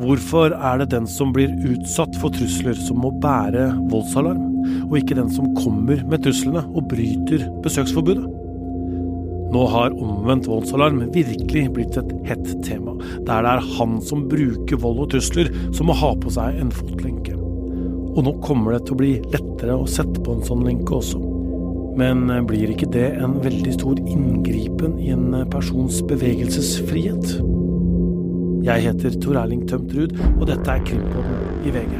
Hvorfor er det den som blir utsatt for trusler som må bære voldsalarm, og ikke den som kommer med truslene og bryter besøksforbudet? Nå har omvendt voldsalarm virkelig blitt et hett tema, der det er han som bruker vold og trusler som må ha på seg en fotlenke. Og nå kommer det til å bli lettere å sette på en sånn lenke også. Men blir ikke det en veldig stor inngripen i en persons bevegelsesfrihet? Jeg heter Tor Erling Tømtrud, og dette er Krimpodden i VG.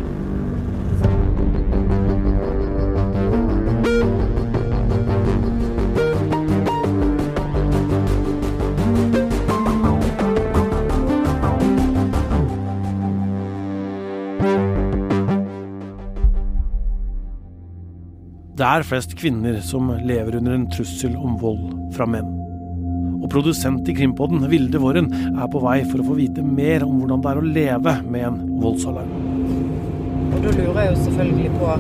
Det er flest kvinner som lever under en trussel om vold fra menn. Og produsent i Krimpodden, Vilde Våren, er på vei for å få vite mer om hvordan det er å leve med en voldsalarm. Og da lurer jeg jo selvfølgelig på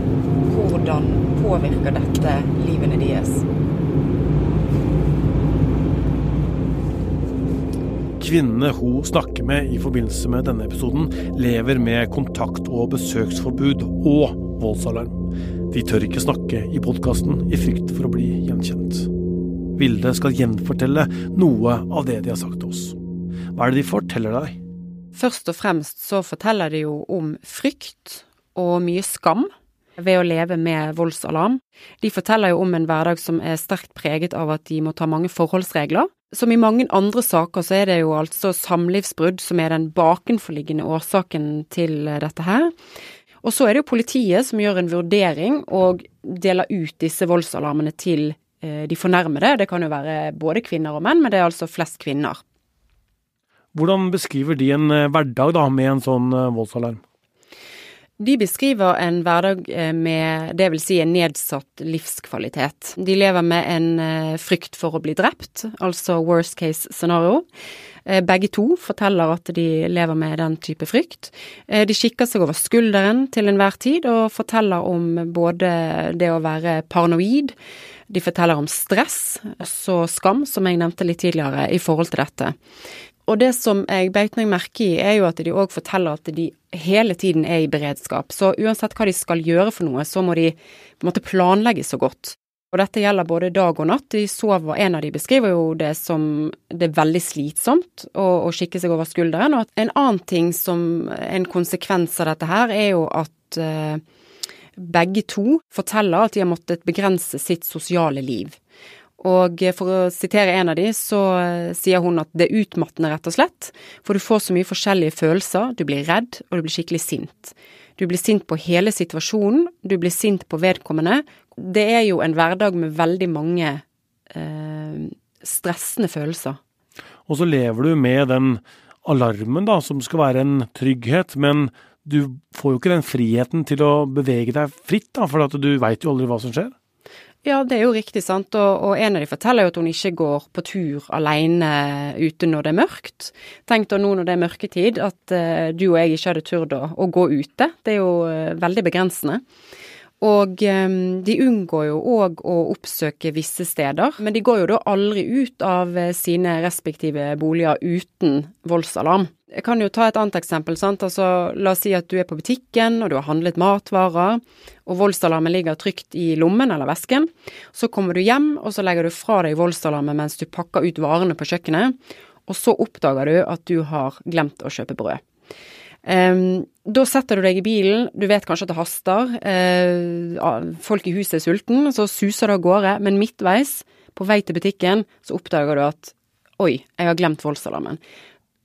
hvordan påvirker dette livene deres? Kvinnene hun snakker med i forbindelse med denne episoden, lever med kontakt- og besøksforbud og voldsalarm. De tør ikke snakke i podkasten i frykt for å bli gjenkjent. Vilde skal gjenfortelle noe av det de har sagt til oss. Hva er det de forteller deg? Først og fremst så forteller de jo om frykt og mye skam ved å leve med voldsalarm. De forteller jo om en hverdag som er sterkt preget av at de må ta mange forholdsregler. Som i mange andre saker så er det jo altså samlivsbrudd som er den bakenforliggende årsaken til dette her. Og så er det jo politiet som gjør en vurdering og deler ut disse voldsalarmene til de fornærmede. Det kan jo være både kvinner og menn, men det er altså flest kvinner. Hvordan beskriver de en eh, hverdag da med en sånn eh, voldsalarm? De beskriver en hverdag med det vil si en nedsatt livskvalitet. De lever med en frykt for å bli drept, altså worst case scenario. Eh, begge to forteller at de lever med den type frykt. Eh, de kikker seg over skulderen til enhver tid og forteller om både det å være paranoid, de forteller om stress, også skam, som jeg nevnte litt tidligere, i forhold til dette. Og det som jeg beit meg merke i, er jo at de òg forteller at de hele tiden er i beredskap. Så uansett hva de skal gjøre for noe, så må de på en måte planlegge så godt. Og dette gjelder både dag og natt. De sover, En av de beskriver jo det som det er veldig slitsomt å, å skikke seg over skulderen. Og en annen ting som en konsekvens av dette her, er jo at uh, begge to forteller at de har måttet begrense sitt sosiale liv. Og for å sitere en av de, så uh, sier hun at det er utmattende, rett og slett. For du får så mye forskjellige følelser. Du blir redd, og du blir skikkelig sint. Du blir sint på hele situasjonen, du blir sint på vedkommende, det er jo en hverdag med veldig mange eh, stressende følelser. Og så lever du med den alarmen, da, som skal være en trygghet, men du får jo ikke den friheten til å bevege deg fritt, da, for du veit jo aldri hva som skjer. Ja, det er jo riktig, sant. Og, og, en av de forteller jo at hun ikke går på tur alene ute når det er mørkt. Tenk da nå når det er mørketid at uh, du og jeg ikke hadde turt å, gå ute. Det er jo uh, veldig begrensende. Og um, de unngår jo òg å oppsøke visse steder, men de går jo da aldri ut av sine respektive boliger uten voldsalarm. Jeg kan jo ta et annet eksempel. sant? Altså, La oss si at du er på butikken og du har handlet matvarer, og voldsalarmen ligger trygt i lommen eller vesken. Så kommer du hjem, og så legger du fra deg voldsalarmen mens du pakker ut varene på kjøkkenet, og så oppdager du at du har glemt å kjøpe brød. Um, da setter du deg i bilen, du vet kanskje at det haster, uh, folk i huset er sulten, så suser du av gårde, men midtveis, på vei til butikken, så oppdager du at oi, jeg har glemt voldsalarmen.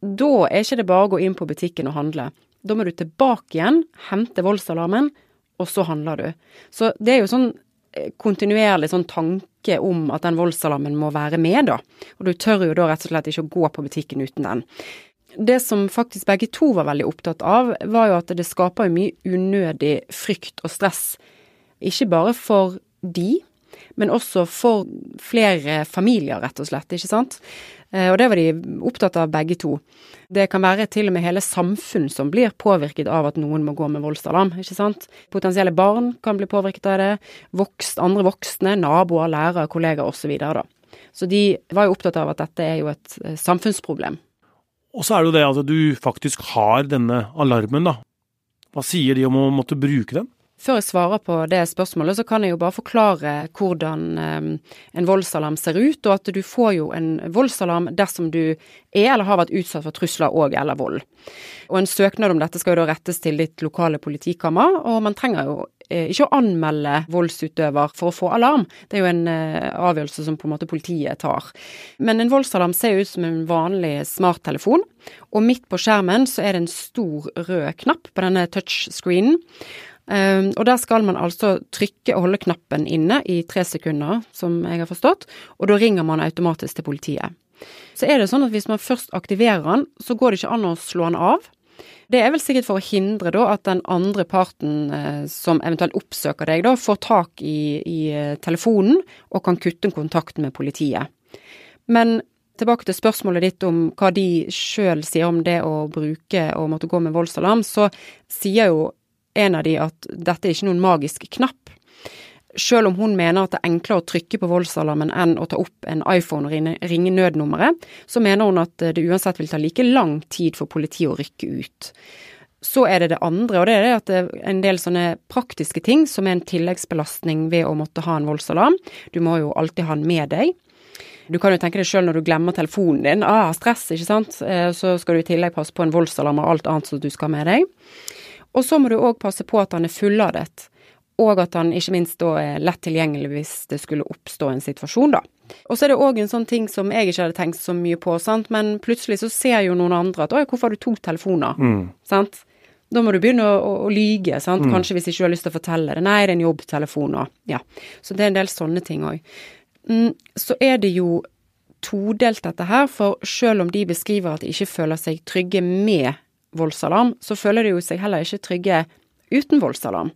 Da er ikke det bare å gå inn på butikken og handle. Da må du tilbake igjen, hente voldsalarmen, og så handler du. Så det er jo sånn eh, kontinuerlig sånn tanke om at den voldsalarmen må være med, da. Og du tør jo da rett og slett ikke å gå på butikken uten den det som faktisk begge to var veldig opptatt av, var jo at det skaper mye unødig frykt og stress. Ikke bare for de, men også for flere familier, rett og slett, ikke sant. Eh, og det var de opptatt av begge to. Det kan være til og med hele samfunn som blir påvirket av at noen må gå med voldsalarm, ikke sant. Potensielle barn kan bli påvirket av det, vokst, andre voksne, naboer, lærere, kollegaer osv. Så, så de var jo opptatt av at dette er jo et eh, samfunnsproblem. Og så er det jo det at du faktisk har denne alarmen, da. Hva sier de om å måtte bruke den? Før jeg svarer på det spørsmålet, så kan jeg jo bare forklare hvordan um, en voldsalarm ser ut, og at du får jo en voldsalarm dersom du er eller har vært utsatt for trusler og eller vold. Og en søknad om dette skal jo da rettes til ditt lokale politikammer, og man trenger jo eh, ikke å anmelde voldsutøver for å få alarm. Det er jo en eh, avgjørelse som på en måte politiet tar. Men en voldsalarm ser ut som en vanlig smarttelefon, og midt på skjermen så er det en stor rød knapp på denne touchscreenen. Um, og der skal man altså trykke og holde knappen inne i tre sekunder, som jeg har forstått, og da ringer man automatisk til politiet. Så er det sånn at hvis man først aktiverer den, så går det ikke an å slå den av. Det er vel sikkert for å hindre da at den andre parten eh, som eventuelt oppsøker deg, da får tak i, i eh, telefonen og kan kutte kontakten med politiet. Men tilbake til spørsmålet ditt om hva de sjøl sier om det å bruke og måtte gå med voldsalarm, så sier jo en av de at dette er ikke noen magisk knapp. Selv om hun mener at det er enklere å trykke på voldsalarmen enn å ta opp en iPhone og ringe nødnummeret, så mener hun at det uansett vil ta like lang tid for politiet å rykke ut. Så er det det andre, og det er det at det er en del sånne praktiske ting som er en tilleggsbelastning ved å måtte ha en voldsalarm. Du må jo alltid ha den med deg. Du kan jo tenke deg sjøl når du glemmer telefonen din. Ah, stress, ikke sant. Eh, så skal du i tillegg passe på en voldsalarm og alt annet som du skal ha med deg. Og så må du òg passe på at han er fulladet, og at han ikke minst da er lett tilgjengelig hvis det skulle oppstå en situasjon, da. Og så er det òg en sånn ting som jeg ikke hadde tenkt så mye på, sant, men plutselig så ser jo noen andre at oi, hvorfor har du to telefoner? Mm. Sant? Da må du begynne å, å, å lyge, sant, mm. kanskje hvis ikke du har lyst til å fortelle det. Nei, det er en jobbtelefon og ja. Så det er en del sånne ting òg. Mm, så er det jo todelt dette her, for selv om de beskriver at de ikke føler seg trygge med voldsalarm, så føler de jo seg heller ikke trygge uten voldsalarm.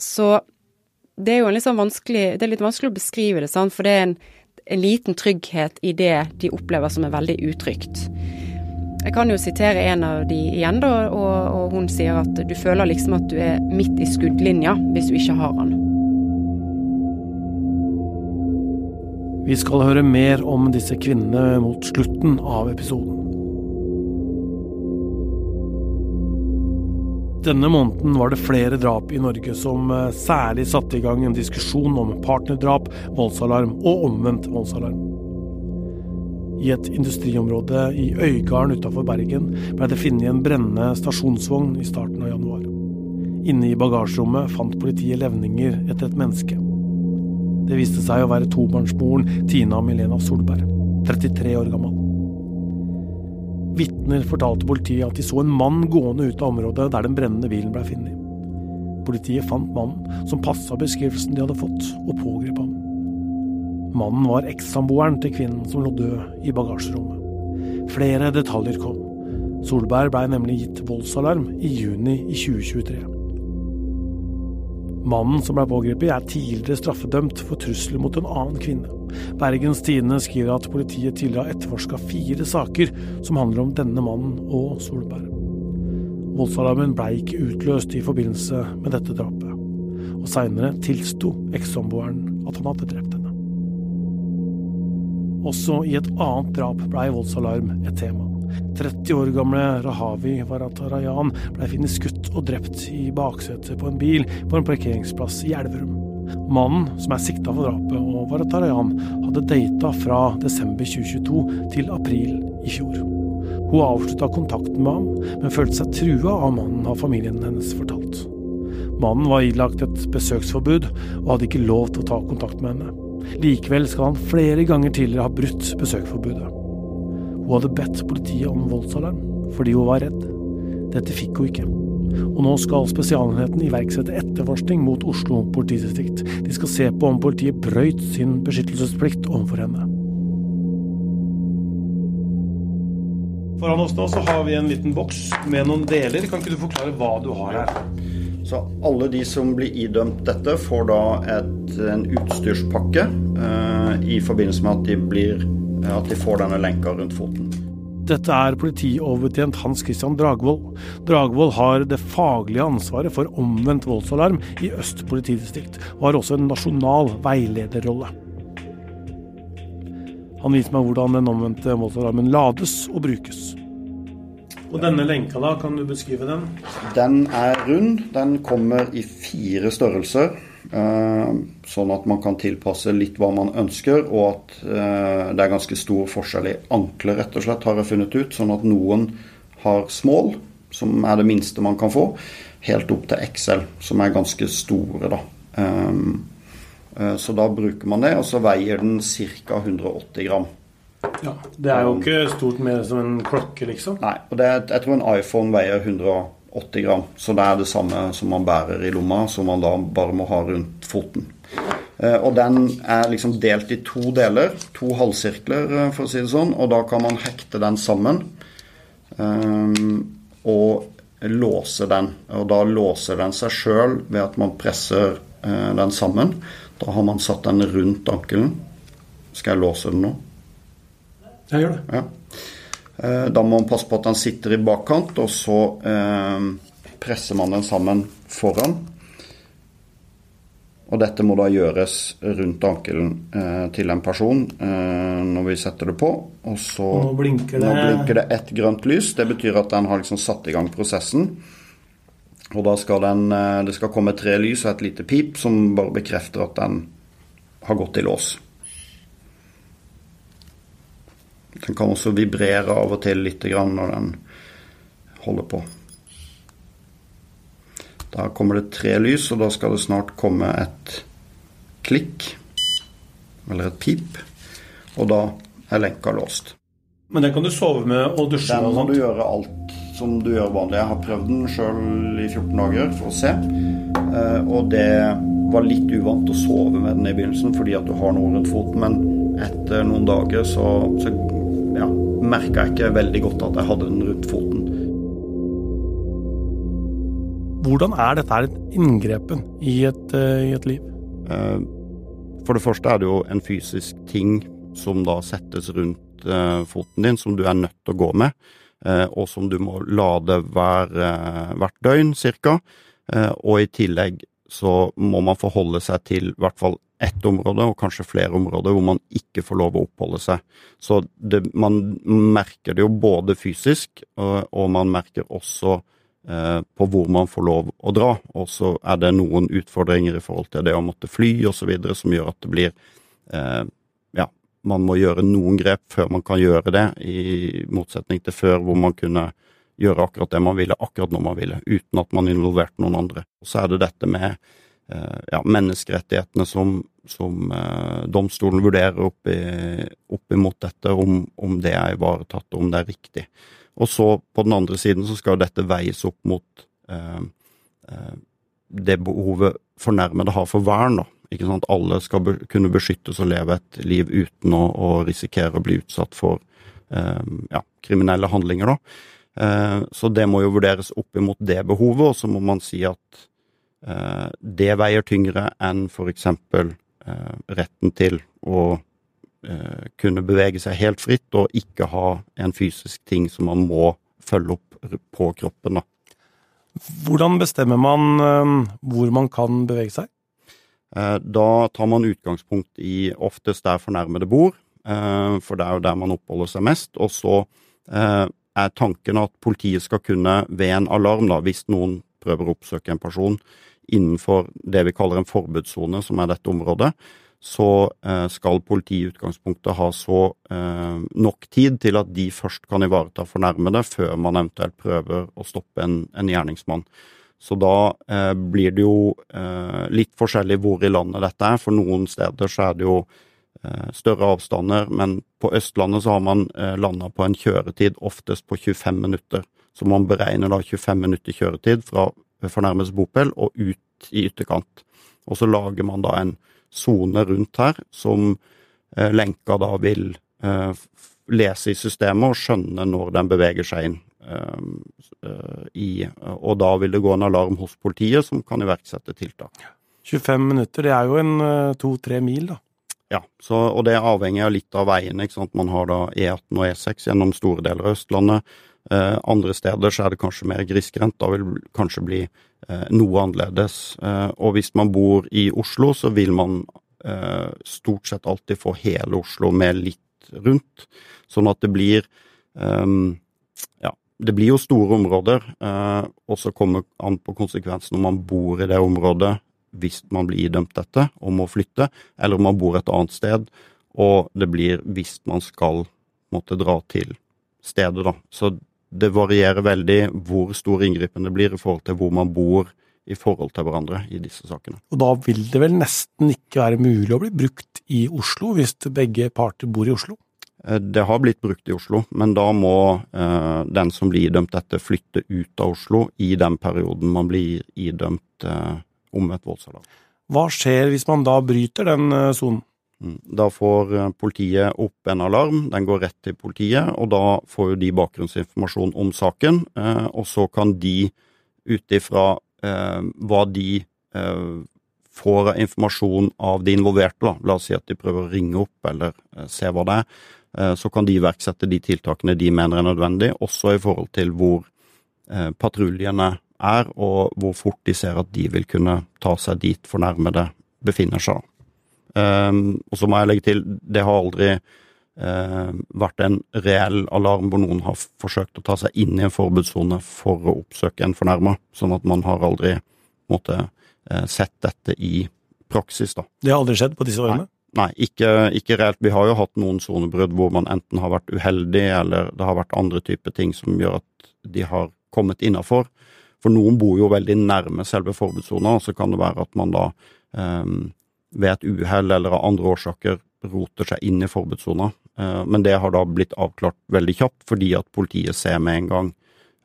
Så det er jo litt sånn vanskelig Det er litt vanskelig å beskrive det, sant, for det er en, en liten trygghet i det de opplever som er veldig utrygt. Jeg kan jo sitere en av de igjen, da, og, og hun sier at du føler liksom at du er midt i skuddlinja hvis du ikke har han. Vi skal høre mer om disse kvinnene mot slutten av episoden. Denne måneden var det flere drap i Norge som eh, særlig satte i gang en diskusjon om partnerdrap, voldsalarm og omvendt voldsalarm. I et industriområde i Øygarden utafor Bergen ble det funnet en brennende stasjonsvogn i starten av januar. Inne i bagasjerommet fant politiet levninger etter et menneske. Det viste seg å være tobarnsmoren Tina Milena Solberg, 33 år gammel. Vitner fortalte politiet at de så en mann gående ut av området der den brennende bilen ble funnet. Politiet fant mannen som passa beskrivelsen de hadde fått, og pågrep ham. Mannen var ekssamboeren til kvinnen som lå død i bagasjerommet. Flere detaljer kom. Solberg blei nemlig gitt voldsalarm i juni i 2023. Mannen som ble pågrepet, er tidligere straffedømt for trusler mot en annen kvinne. Bergens Tidende skriver at politiet tidligere har etterforska fire saker som handler om denne mannen og Solberg. Voldsalarmen blei ikke utløst i forbindelse med dette drapet, og seinere tilsto ekssamboeren at han hadde drept henne. Også i et annet drap blei voldsalarm et tema. 30 år gamle Rahavi Varatarayan ble funnet skutt og drept i baksetet på en bil på en parkeringsplass i Elverum. Mannen som er sikta for drapet, og Varatarayan, hadde data fra desember 2022 til april i fjor. Hun avslutta kontakten med ham, men følte seg trua av mannen, har familien hennes fortalt. Mannen var ilagt et besøksforbud og hadde ikke lov til å ta kontakt med henne. Likevel skal han flere ganger tidligere ha brutt besøksforbudet. Hun hadde bedt politiet om voldsalarm fordi hun var redd. Dette fikk hun ikke. Og nå skal Spesialenheten iverksette etterforskning mot Oslo politidistrikt. De skal se på om politiet brøyt sin beskyttelsesplikt overfor henne. Foran oss nå så har vi en liten boks med noen deler. Kan ikke du forklare hva du har her? Så alle de som blir idømt dette, får da et, en utstyrspakke eh, i forbindelse med at de blir at de får denne lenka rundt foten. Dette er politioverbetjent Hans Christian Dragvold. Dragvold har det faglige ansvaret for omvendt voldsalarm i Øst politidistrikt, og har også en nasjonal veilederrolle. Han viser meg hvordan den omvendte voldsalarmen lades og brukes. Og denne lenka, da, kan du beskrive den? Den er rund. Den kommer i fire størrelser. Eh, sånn at man kan tilpasse litt hva man ønsker, og at eh, det er ganske stor forskjell i ankler, rett og slett, har jeg funnet ut. Sånn at noen har small, som er det minste man kan få, helt opp til XL, som er ganske store, da. Eh, så da bruker man det, og så veier den ca. 180 gram. Ja, Det er jo ikke stort mer som en klokke, liksom. Nei, og det, jeg tror en iPhone veier 180 gram. Så det er det samme som man bærer i lomma, som man da bare må ha rundt foten. Eh, og den er liksom delt i to deler, to halvsirkler, eh, for å si det sånn. Og da kan man hekte den sammen um, og låse den. Og da låser den seg sjøl ved at man presser den sammen. Da har man satt den rundt ankelen. Skal jeg låse den nå? Jeg gjør det. Ja. Eh, da må man passe på at den sitter i bakkant, og så eh, presser man den sammen foran. Og dette må da gjøres rundt ankelen eh, til en person eh, når vi setter det på. Og så nå blinker det Nå blinker det ett grønt lys. Det betyr at den har liksom satt i gang prosessen. Og da skal den, eh, det skal komme tre lys og et lite pip som bare bekrefter at den har gått i lås. Den kan også vibrere av og til litt når den holder på. Da kommer det tre lys, og da skal det snart komme et klikk, eller et pip, og da er lenka låst. Men den kan du sove med og dusje Den og må du gjøre alt som du gjør vanlig. Jeg har prøvd den sjøl i 14 dager for å se, Eh, og det var litt uvant å sove med den i begynnelsen fordi at du har noe rundt foten, men etter noen dager så, så ja, merka jeg ikke veldig godt at jeg hadde den rundt foten. Hvordan er dette her inngrepen i et, eh, i et liv? Eh, For det første er det jo en fysisk ting som da settes rundt eh, foten din, som du er nødt til å gå med, og som du må lade hver, hvert døgn cirka. Og i tillegg så må man forholde seg til i hvert fall ett område, og kanskje flere områder, hvor man ikke får lov å oppholde seg. Så det, man merker det jo både fysisk, og, og man merker også eh, på hvor man får lov å dra. Og så er det noen utfordringer i forhold til det å måtte fly osv. som gjør at det blir eh, Ja, man må gjøre noen grep før man kan gjøre det, i motsetning til før hvor man kunne gjøre akkurat det man ville, akkurat når man ville, uten at man involverte noen andre. Og så er det dette med ja, menneskerettighetene som, som eh, domstolen vurderer oppi, opp imot dette, om, om det er ivaretatt, og om det er riktig. Og så på den andre siden så skal dette veies opp mot eh, eh, det behovet fornærmede har for vern. da. Ikke sant? Alle skal be kunne beskyttes og leve et liv uten å, å risikere å bli utsatt for eh, ja, kriminelle handlinger. da. Eh, så det må jo vurderes opp imot det behovet, og så må man si at eh, det veier tyngre enn f.eks. Eh, retten til å eh, kunne bevege seg helt fritt og ikke ha en fysisk ting som man må følge opp på kroppen. da. Hvordan bestemmer man eh, hvor man kan bevege seg? Eh, Da tar man utgangspunkt i oftest der fornærmede bor, eh, for det er jo der man oppholder seg mest. Og så eh, er tanken at politiet skal kunne, ved en alarm, da, hvis noen prøver å oppsøke en person innenfor det vi kaller en forbudssone, som er dette området, så eh, skal politiet i utgangspunktet ha så eh, nok tid til at de først kan ivareta fornærmede, før man eventuelt prøver å stoppe en, en gjerningsmann. Så da eh, blir det jo eh, litt forskjellig hvor i landet dette er. For noen steder så er det jo eh, større avstander, men på Østlandet så har man eh, landa på en kjøretid oftest på 25 minutter. Så man beregner da 25 minutter kjøretid fra fornærmedes bopel og ut i ytterkant. Og så lager man da en sone rundt her som eh, lenka da vil eh, lese i systemet og skjønne når den beveger seg inn. eh, i, og da vil det gå en alarm hos politiet som kan iverksette tiltak. 25 minutter, det er jo en to-tre mil, da. Ja, så, og det er avhengig av litt av veiene. ikke sant? Man har da E18 og E6 gjennom store deler av Østlandet. Eh, andre steder så er det kanskje mer grisgrendt. Da vil kanskje bli eh, noe annerledes. Eh, og hvis man bor i Oslo, så vil man stort sett alltid få hele Oslo med litt rundt. Sånn at det blir ja, det blir jo store områder, og så kommer an på konsekvensen om man bor i det området hvis man blir idømt dette og må flytte, eller om man bor et annet sted, og det blir hvis man skal måtte dra til stedet, da. Så det varierer veldig hvor stor inngripen det blir i forhold til hvor man bor i forhold til hverandre i disse sakene. Og da vil det vel nesten ikke være mulig å bli brukt i Oslo, hvis begge parter bor i Oslo? Eh, det har blitt brukt i Oslo, men da må eh, den som blir idømt dette, flytte ut av Oslo i den perioden man blir idømt eh, omvendt voldsalarm. Hva skjer hvis man da bryter den eh, sonen? Mm. Da får eh, politiet opp en alarm, den går rett til politiet, og da får jo de bakgrunnsinformasjon om saken. Eh, og så kan de ut ifra hva de får av informasjon av de involverte, da. la oss si at de prøver å ringe opp eller se hva det er, Eh, så kan de iverksette de tiltakene de mener er nødvendig, også i forhold til hvor eh, patruljene er, og hvor fort de ser at de vil kunne ta seg dit fornærmede befinner seg. Um, og så må jeg legge til, det har aldri uh, vært en reell alarm hvor noen har forsøkt å ta seg inn i en forbudssone for å oppsøke en fornærma, sånn at man har aldri måtte, uh, sett dette i praksis, da. Det har aldri skjedd på disse årene? Nei. Nei, ikke, ikke, reelt. Vi har jo hatt noen sonebrudd hvor man enten har vært uheldig, eller det har vært andre typer ting som gjør at de har kommet innafor. For noen bor jo veldig nærme selve forbudssona, og så kan det være at man da um, ved et uhell eller av andre årsaker roter seg inn i forbudssona. Uh, men det har da blitt avklart veldig kjapt, fordi at politiet ser med en gang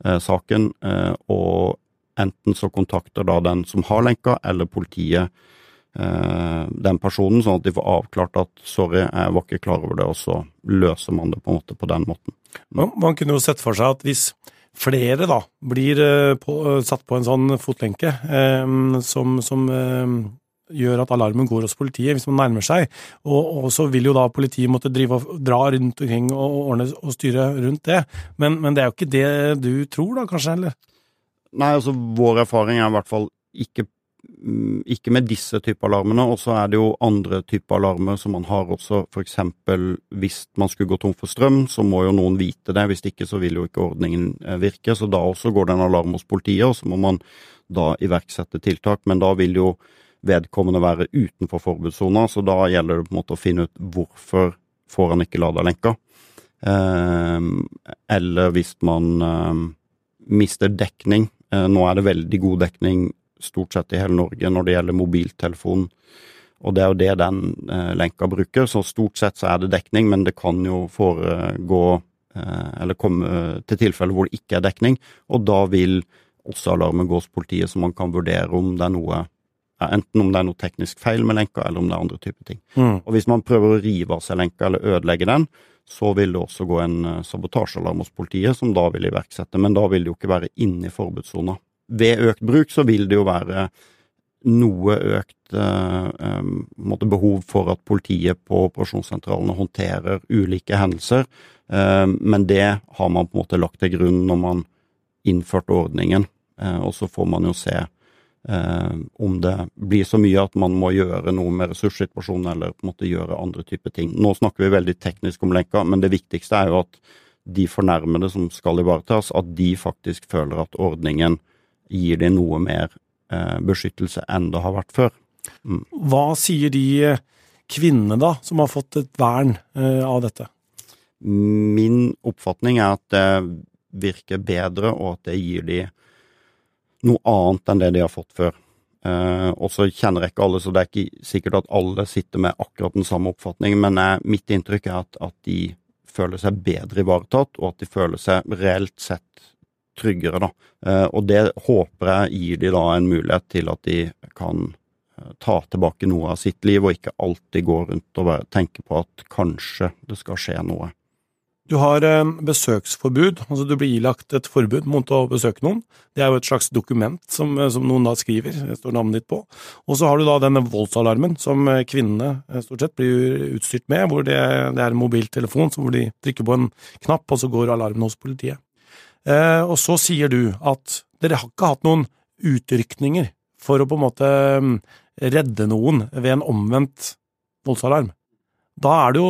uh, saken, uh, og enten så kontakter da den som har lenka, eller politiet Eh, den personen, sånn at de får avklart at 'sorry, jeg var ikke klar over det', og så løser man det på en måte på den måten. Man, kunne jo sett for seg at hvis flere da blir eh, på, satt på en sånn fotlenke eh, som, som eh, gjør at alarmen går hos politiet hvis man nærmer seg, og, og, så vil jo da politiet måtte drive og dra rundt omkring og ordne og styre rundt det. Men, men det er jo ikke det du tror da, kanskje? eller? Nei, altså vår erfaring er i hvert fall ikke Mm, ikke med disse typer alarmene. Og så er det jo andre typer alarmer som man har også, f.eks. hvis man skulle gå tom for strøm, så må jo noen vite det. Hvis ikke så vil jo ikke ordningen eh, virke. Så da også går det en alarm hos politiet, og så må man da iverksette tiltak. Men da vil jo vedkommende være utenfor forbudssona, så da gjelder det på en måte å finne ut hvorfor får han ikke lada lenka. Eh, eller hvis man eh, mister dekning. Eh, nå er det veldig god dekning stort sett i hele Norge når det gjelder mobiltelefon. Og det er jo det den eh, lenka bruker, så stort sett så er det dekning, men det kan jo foregå eh, eller komme til tilfeller hvor det ikke er dekning, og da vil også alarmen gå hos politiet, så man kan vurdere om det er noe Enten om det er noe teknisk feil med lenka, eller om det er andre typer ting. Mm. Og hvis man prøver å rive av seg lenka eller ødelegge den, så vil det også gå en eh, sabotasjealarm hos politiet, som da vil iverksette. Men da vil det jo ikke være inne i forbudssona ved økt bruk så vil det jo være noe økt eh, behov for at politiet på operasjonssentralene håndterer ulike hendelser, eh, men det har man på en måte lagt til grunn når man innførte ordningen. Eh, og så får man jo se eh, om det blir så mye at man må gjøre noe med ressurssituasjonen, eller på en måte gjøre andre typer ting. Nå snakker vi veldig teknisk om lenka, men det viktigste er jo at de fornærmede som skal ivaretas, at de faktisk føler at ordningen gir dem noe mer eh, beskyttelse enn det har vært før. Mm. Hva sier de eh, kvinnene da, som har fått et vern eh, av dette? Min oppfatning er at det virker bedre, og at det gir de noe annet enn det de har fått før. Eh, og så kjenner jeg ikke alle, så det er ikke sikkert at alle sitter med akkurat den samme oppfatningen, men jeg, mitt inntrykk er at, at de føler seg bedre ivaretatt, og at de føler seg reelt sett tryggere, da. Eh, og det håper jeg gir de da en mulighet til at de kan eh, ta tilbake noe av sitt liv, og ikke alltid gå rundt og tenke på at kanskje det skal skje noe. Du har eh, besøksforbud, altså du blir ilagt et forbud mot å besøke noen. Det er jo et slags dokument som, som noen da skriver, det står navnet ditt på. Og så har du da denne voldsalarmen som kvinnene stort sett blir utstyrt med, hvor det, det er en mobiltelefon hvor de trykker på en knapp, og så går alarmen hos politiet. Eh, og så sier du at dere har ikke hatt noen utrykninger for å på en måte mm, redde noen ved en omvendt voldsalarm. Da er det jo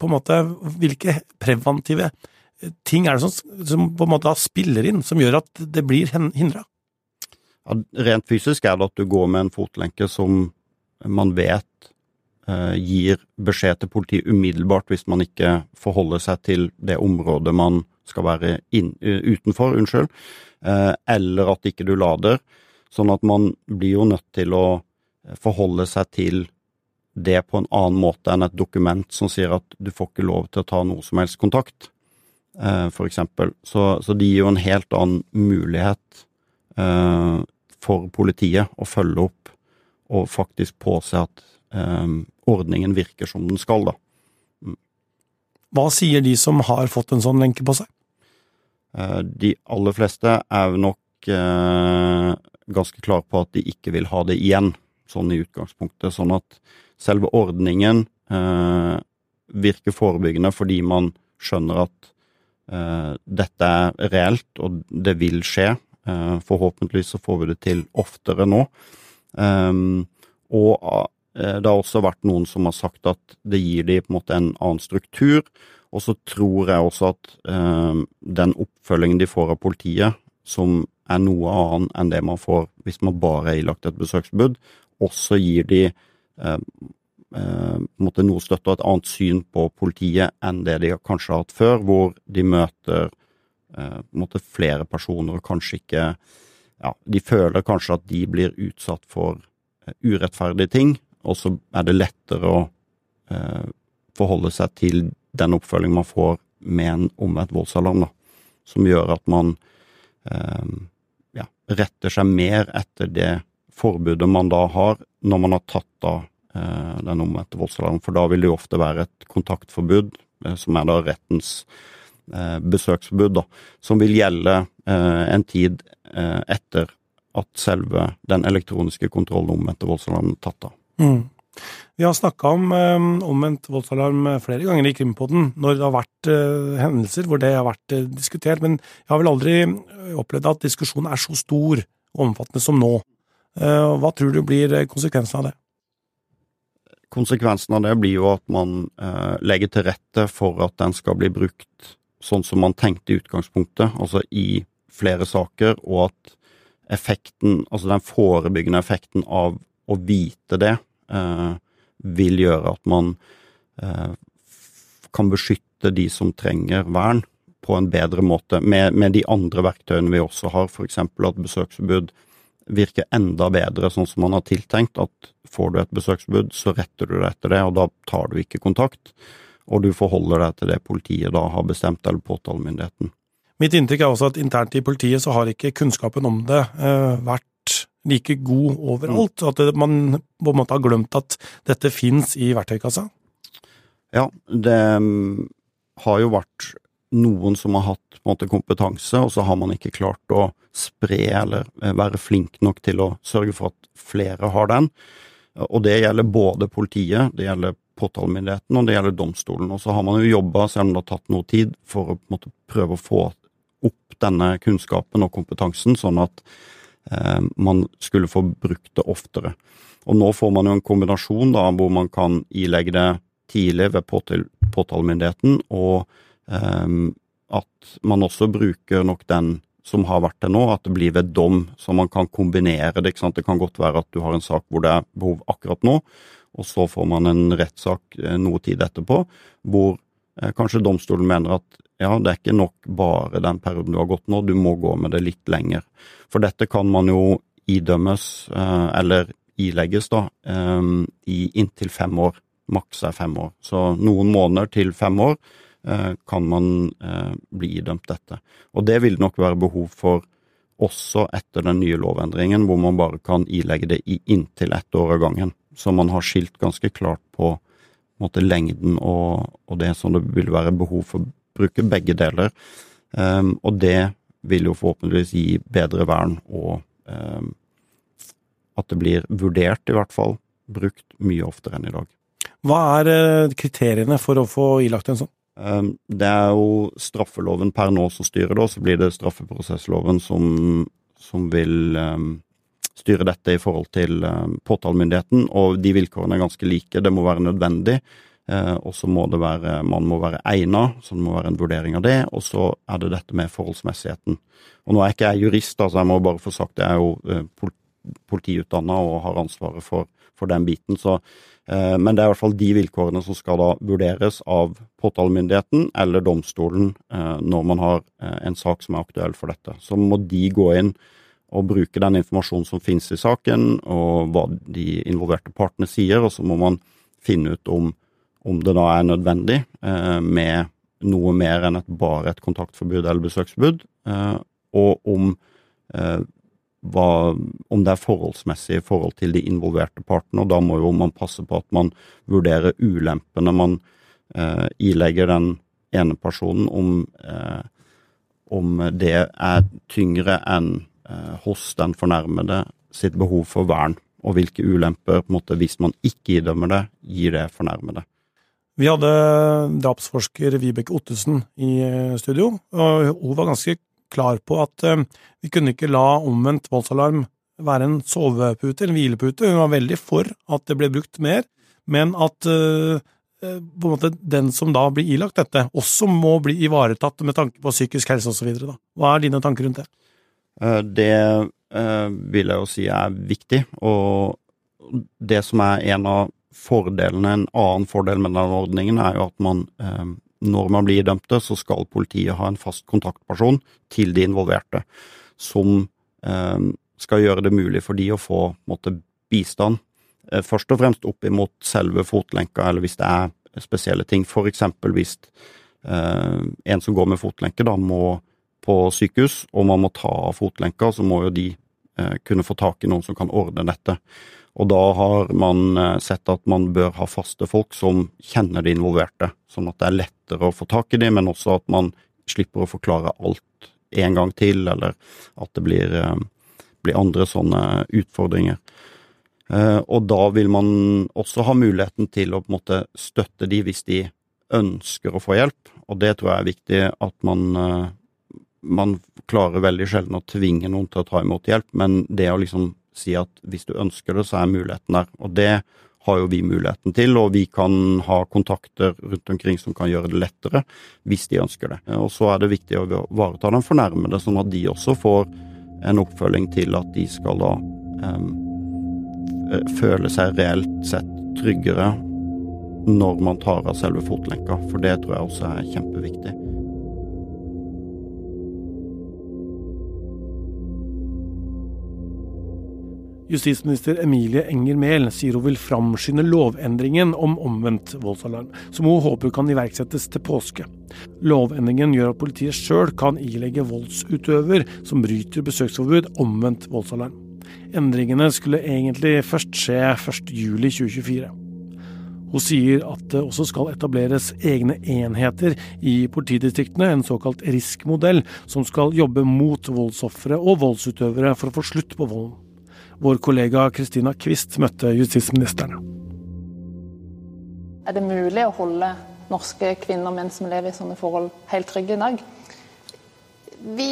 på en måte Hvilke preventive ting er det som, som på en måte spiller inn, som gjør at det blir hindra? Ja, rent fysisk er det at du går med en fotlenke som man vet eh, gir beskjed til politiet umiddelbart hvis man ikke forholder seg til det området man skal være inn, utenfor, unnskyld, eh, eller at ikke du lader. Sånn at man blir jo nødt til å forholde seg til det på en annen måte enn et dokument som sier at du får ikke lov til å ta noe som helst kontakt, f.eks. for eksempel. Så, så det gir jo en helt annen mulighet eh, for politiet å følge opp og faktisk påse at eh, ordningen virker som den skal, da. Mm. Hva sier de som har fått en sånn lenke på seg? De aller fleste er nok ganske klare på at de ikke vil ha det igjen, sånn i utgangspunktet. Sånn at selve ordningen eh, virker forebyggende fordi man skjønner at eh, dette er reelt og det vil skje. Eh, forhåpentligvis så får vi det til oftere nå. Ehm, og eh, det har også vært noen som har sagt at det gir de på en måte en annen struktur. Og så tror jeg også at ehm, den oppfølgingen de får av politiet, som er noe annet enn det man får hvis man bare er ilagt et besøksforbud, også gir de Eh, nå måte støtte et annet syn på politiet enn det de kanskje har hatt før, hvor de møter eh, måte flere personer og kanskje ikke ja, De føler kanskje at de blir utsatt for urettferdige ting, og så er det lettere å eh, forholde seg til den oppfølging man får med en omvendt voldsalarm, da, som gjør at man eh, ja, retter seg mer etter det forbudet man da har, når man har tatt av Eh, den omvendte voldsalarmen. For da vil det jo ofte være et kontaktforbud, eh, som er da rettens eh, besøksforbud, da, som vil gjelde en tid etter at selve den elektroniske kontrollen omvendte voldsalarmen er tatt av. Mm. Vi har snakka om omvendt voldsalarm flere ganger i Krimpodden når det har vært hendelser hvor det har vært diskutert, men jeg har vel aldri opplevd at diskusjonen er så stor og omfattende som nå. Uh, hva tror du blir konsekvensen av det? Konsekvensen av det blir jo at man eh, legger til rette for at den skal bli brukt sånn som man tenkte i utgangspunktet, altså i flere saker, og at effekten, altså den forebyggende effekten av å vite det, eh, vil gjøre at man eh, kan beskytte de som trenger vern, på en bedre måte, med, med de andre verktøyene vi også har, f.eks. at besøksforbud virker enda bedre sånn som man har tiltenkt, at får du et besøksbud, så retter du deg etter det, og da tar du ikke kontakt. Og du forholder deg til det politiet da har bestemt, eller påtalemyndigheten. Mitt inntrykk er også at internt i politiet så har ikke kunnskapen om det eh, vært like god overalt. Mm. At man på en måte har glemt at dette fins i verktøykassa. Ja, det mm, har jo vært noen som har hatt måte, kompetanse, og så har man ikke klart å spre eller eh, være flink nok til å sørge for at flere har den. Og det gjelder både politiet, det gjelder påtalemyndigheten og det gjelder domstolen. Og så har man jo jobba, selv om det har tatt noe tid, for å måte, prøve å få opp denne kunnskapen og kompetansen, sånn at eh, man skulle få brukt det oftere. Og nå får man jo en kombinasjon da, hvor man kan ilegge det tidlig ved påtalemyndigheten, og at man også bruker nok den som har vært det nå, at det blir ved dom, så man kan kombinere det. ikke sant? Det kan godt være at du har en sak hvor det er behov akkurat nå, og så får man en rettssak eh, noe tid etterpå, hvor eh, kanskje domstolen mener at ja, det er ikke nok bare den perioden du har gått nå, du må gå med det litt lenger. For dette kan man jo idømmes, eh, eller ilegges, da, i inntil fem år. Maks er fem år. Så noen måneder til fem år kan man eh, bli idømt dette. Og det vil nok være behov for også etter den nye lovendringen, hvor man bare kan ilegge det i inntil ett år av gangen. Så man har skilt ganske klart på måte, lengden og, og, det som det vil være behov for å bruke begge deler. Um, og det vil jo forhåpentligvis gi bedre vern, og um, at det blir vurdert, i hvert fall, brukt mye oftere enn i dag. Hva er kriteriene for å få ilagt en sånn? Ehm, det er jo straffeloven per nå som styrer det, og så blir det straffeprosessloven som, som vil um, styre dette i forhold til um, påtalemyndigheten. Og de vilkårene er ganske like. Det må være nødvendig. Eh, og så må det være Man må være egnet, så det må være en vurdering av det. Og så er det dette med forholdsmessigheten. Og nå er ikke jeg jurist, altså jeg må bare få sagt det. Jeg er jo eh, politiutdanna og har ansvaret for, for den biten. Så, eh, men det er i hvert fall de vilkårene som skal da vurderes av påtalemyndigheten eller domstolen eh, når man har eh, en sak som er aktuell for dette. Så må de gå inn og bruke den informasjonen som finnes i saken, og hva de involverte partene sier, og så må man finne ut om om det da er nødvendig eh, med noe mer enn et, bare et kontaktforbud eller besøksforbud, eh, og om, hva, om det er forholdsmessig i forhold til de involverte partene. og Da må jo man passe på at man vurderer ulempene man eh, ilegger den ene personen, om, eh, om det er tyngre enn eh, hos den fornærmede sitt behov for vern, og hvilke ulemper, på en måte, hvis man ikke idømmer det, gir det fornærmede. Vi hadde drapsforsker Vibeke Ottesen i eh, studio, og hun var ganske klar på at eh, vi kunne ikke la omvendt voldsalarm være en sovepute eller en hvilepute. Hun var veldig for at det ble brukt mer, men at uh, på en måte den som da blir ilagt dette, også må bli ivaretatt med tanke på psykisk helse osv. Hva er dine tanker rundt det? Det vil jeg jo si er viktig, og det som er en av fordelene, en annen fordel med den ordningen, er jo at man eh, når man blir dømte, så skal politiet ha en fast kontaktperson til de involverte, som eh, skal gjøre det mulig for de å få måtte, bistand. Eh, først og fremst opp imot selve fotlenka, eller hvis det er spesielle ting. For eksempel hvis eh, en som går med fotlenke, da må på sykehus, og man må ta av fotlenka, så må jo de kunne få tak i noen som kan ordne dette. Og da har man eh, sett at man bør ha faste folk som kjenner de involverte, sånn at det er lettere å få tak i dem, men også at man slipper å forklare alt en gang til, eller at det blir, eh, blir andre sånne utfordringer. Eh, og da vil man også ha muligheten til å på en måte støtte de hvis de ønsker å få hjelp, og det tror jeg er viktig at man man klarer veldig sjelden å tvinge noen til å ta imot hjelp, men det å liksom si at hvis du ønsker det, så er muligheten der. Og det har jo vi muligheten til, og vi kan ha kontakter rundt omkring som kan gjøre det lettere, hvis de ønsker det. Og så er det viktig å ivareta den fornærmede, sånn at de også får en oppfølging til at de skal da um, føle seg reelt sett tryggere når man tar av selve fotlenka, for det tror jeg også er kjempeviktig. Justisminister Emilie Enger Mehl sier hun vil framskynde lovendringen om omvendt voldsalarm, som hun håper kan iverksettes til påske. Lovendringen gjør at politiet sjøl kan ilegge voldsutøver som bryter besøksforbud, omvendt voldsalarm. Endringene skulle egentlig først skje 1.7.2024. Hun sier at det også skal etableres egne enheter i politidistriktene, en såkalt RISK-modell, som skal jobbe mot voldsofre og voldsutøvere for å få slutt på volden. Vår kollega Kristina Kvist møtte justisministeren. Er det mulig å holde norske kvinner og menn som lever i sånne forhold, helt trygge i dag? Vi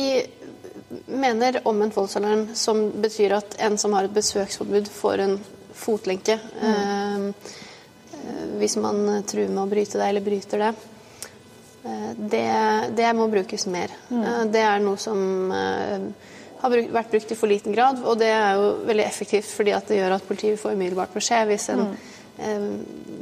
mener omvendt voldsalarm, som betyr at en som har et besøksforbud, får en fotlenke. Mm. Eh, hvis man truer med å bryte det, eller bryter det. Eh, det, det må brukes mer. Mm. Eh, det er noe som har vært brukt i for liten grad. Og det er jo veldig effektivt fordi at det gjør at politiet får umiddelbart beskjed hvis, en, mm. eh,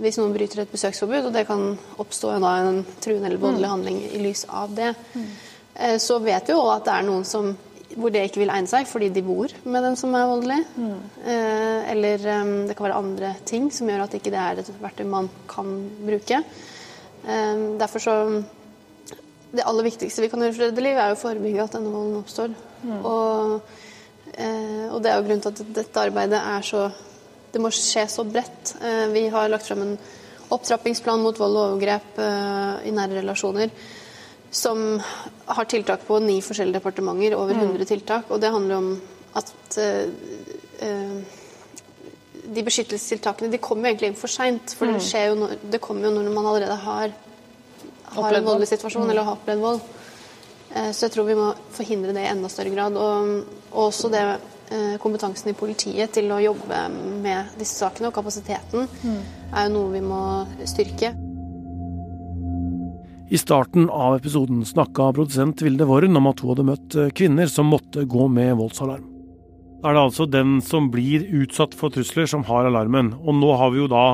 hvis noen bryter et besøksforbud, og det kan oppstå en, en truende eller voldelig mm. handling i lys av det. Mm. Eh, så vet vi jo at det er noen som, hvor det ikke vil egne seg fordi de bor med den som er voldelig. Mm. Eh, eller eh, det kan være andre ting som gjør at ikke det er et verktøy man kan bruke. Eh, derfor så det aller viktigste vi kan gjøre for å redde liv, er å forebygge at denne volden oppstår. Mm. Og, eh, og, det er jo grunnen til at dette arbeidet er så Det må skje så bredt. Eh, vi har lagt frem en opptrappingsplan mot vold og overgrep eh, i nære relasjoner som har tiltak på ni forskjellige departementer, over 100 mm. tiltak. Og det handler om at eh, eh, de beskyttelsestiltakene de kommer egentlig inn for seint. For mm. det, jo når, det kommer jo når man allerede har, har en voldelig situasjon mm. eller har opplevd vold. Eh, så jeg tror vi må forhindre det i enda større grad. Og også det eh, kompetansen i politiet til å jobbe med disse sakene og kapasiteten mm. er jo noe vi må styrke. I starten av episoden snakka produsent Vilde Worren om at hun hadde møtt eh, kvinner som måtte gå med voldsalarm. Da er det altså den som blir utsatt for trusler, som har alarmen. Og nå har vi jo da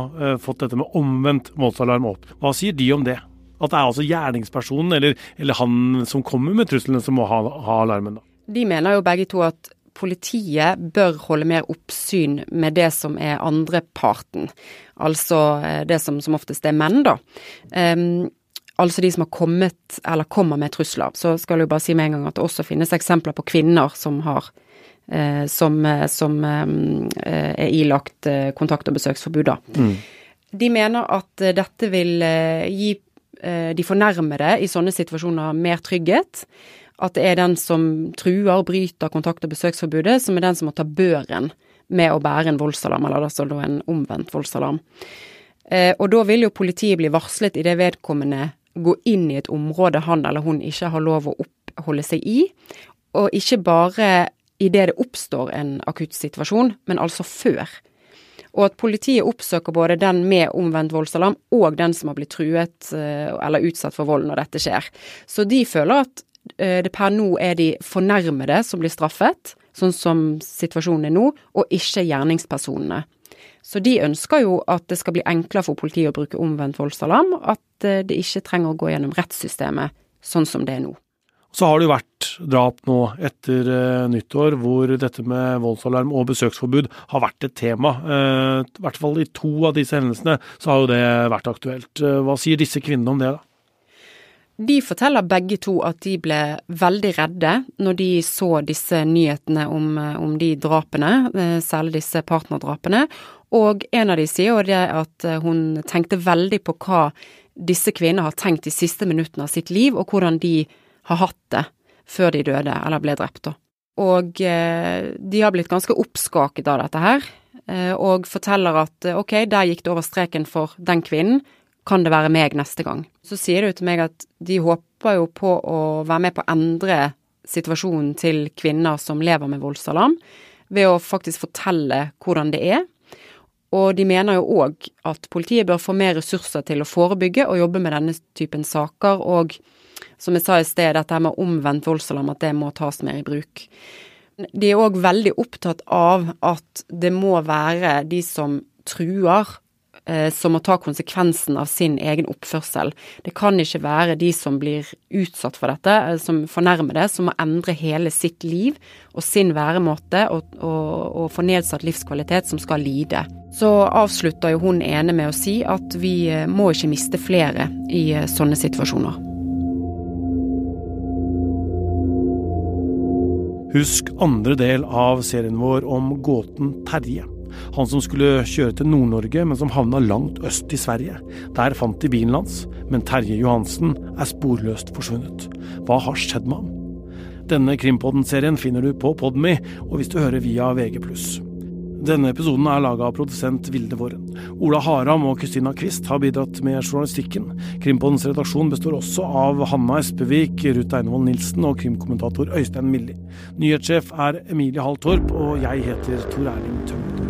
fått dette med omvendt voldsalarm opp. Hva sier de om det? At det er altså gjerningspersonen eller, eller han som kommer med truslene, som må ha, ha alarmen? da? De mener jo begge to at politiet bør holde mer oppsyn med det som er andreparten. Altså eh, det som som oftest er menn, da. Um, altså de som har kommet, eller kommer med trusler. Så skal jeg jo bare si med en gang at det også finnes eksempler på kvinner som har eh, som, eh, som er ilagt kontakt- og besøksforbud, da. Mm. De mener at dette vil gi de fornærmede i sånne situasjoner mer trygghet at det er den som truer og bryter kontakt- og besøksforbudet, som er den som må ta børen med å bære en voldsalarm, eller altså en omvendt voldsalarm. Eh, og da vil jo politiet bli varslet idet vedkommende går inn i et område han eller hun ikke har lov å oppholde seg i, og ikke bare idet det oppstår en akutt situasjon, men altså før. Og at politiet oppsøker både den med omvendt voldsalarm og den som har blitt truet eh, eller utsatt for vold når dette skjer. Så de føler at Eh, det per nå er de fornærmede som blir straffet, sånn som situasjonen er nå, og ikke gjerningspersonene. Så de ønsker jo at det skal bli enklere for politiet å bruke omvendt voldsalarm, at eh, det ikke trenger å gå gjennom rettssystemet sånn som det er nå. Så har det jo vært drap nå etter uh, nyttår hvor dette med voldsalarm og besøksforbud har vært et tema. Uh, I hvert fall i to av disse hendelsene så har jo det vært aktuelt. Uh, hva sier disse kvinnene om det, da? De forteller begge to at de ble veldig redde når de så disse nyhetene om, om de drapene, eh, særlig disse partnerdrapene. Og en av de sier det at eh, hun tenkte veldig på hva disse kvinnene har tenkt de siste minuttene av sitt liv, og hvordan de har hatt det før de døde eller ble drept. da. Og eh, de har blitt ganske oppskaket av dette her, og forteller at ok, der gikk det over streken for den kvinnen kan det være meg neste gang? Så sier det jo til meg at de håper jo på å være med på å endre situasjonen til kvinner som lever med voldsalarm, ved å faktisk fortelle hvordan det er. Og de mener jo òg at politiet bør få mer ressurser til å forebygge og jobbe med denne typen saker, og som jeg sa i sted, dette med omvendt voldsalarm, at det må tas mer i bruk. De er òg veldig opptatt av at det må være de som truer, Eh, som må ta konsekvensen av sin egen oppførsel. Det kan ikke være de som blir utsatt for dette, som fornærmer det, som må endre hele sitt liv og sin væremåte og, og, og få nedsatt livskvalitet, som skal lide. Så avslutter jo hun ene med å si at vi eh, må ikke miste flere i sånne situasjoner. Husk andre del av serien vår om gåten Terje. Han som skulle kjøre til Nord-Norge, men som havna langt øst i Sverige. Der fant de bilen hans, men Terje Johansen er sporløst forsvunnet. Hva har skjedd med ham? Denne Krimpodden-serien finner du på Podme, og hvis du hører via VG+. Denne episoden er laga av produsent Vilde Våren. Ola Haram og Kristina Quist har bidratt med journalistikken. Krimpodens redaksjon består også av Hanna Espevik, Ruth Einevold Nilsen og krimkommentator Øystein Milli. Nyhetssjef er Emilie Hall Torp, og jeg heter Tor Erling Tømmer.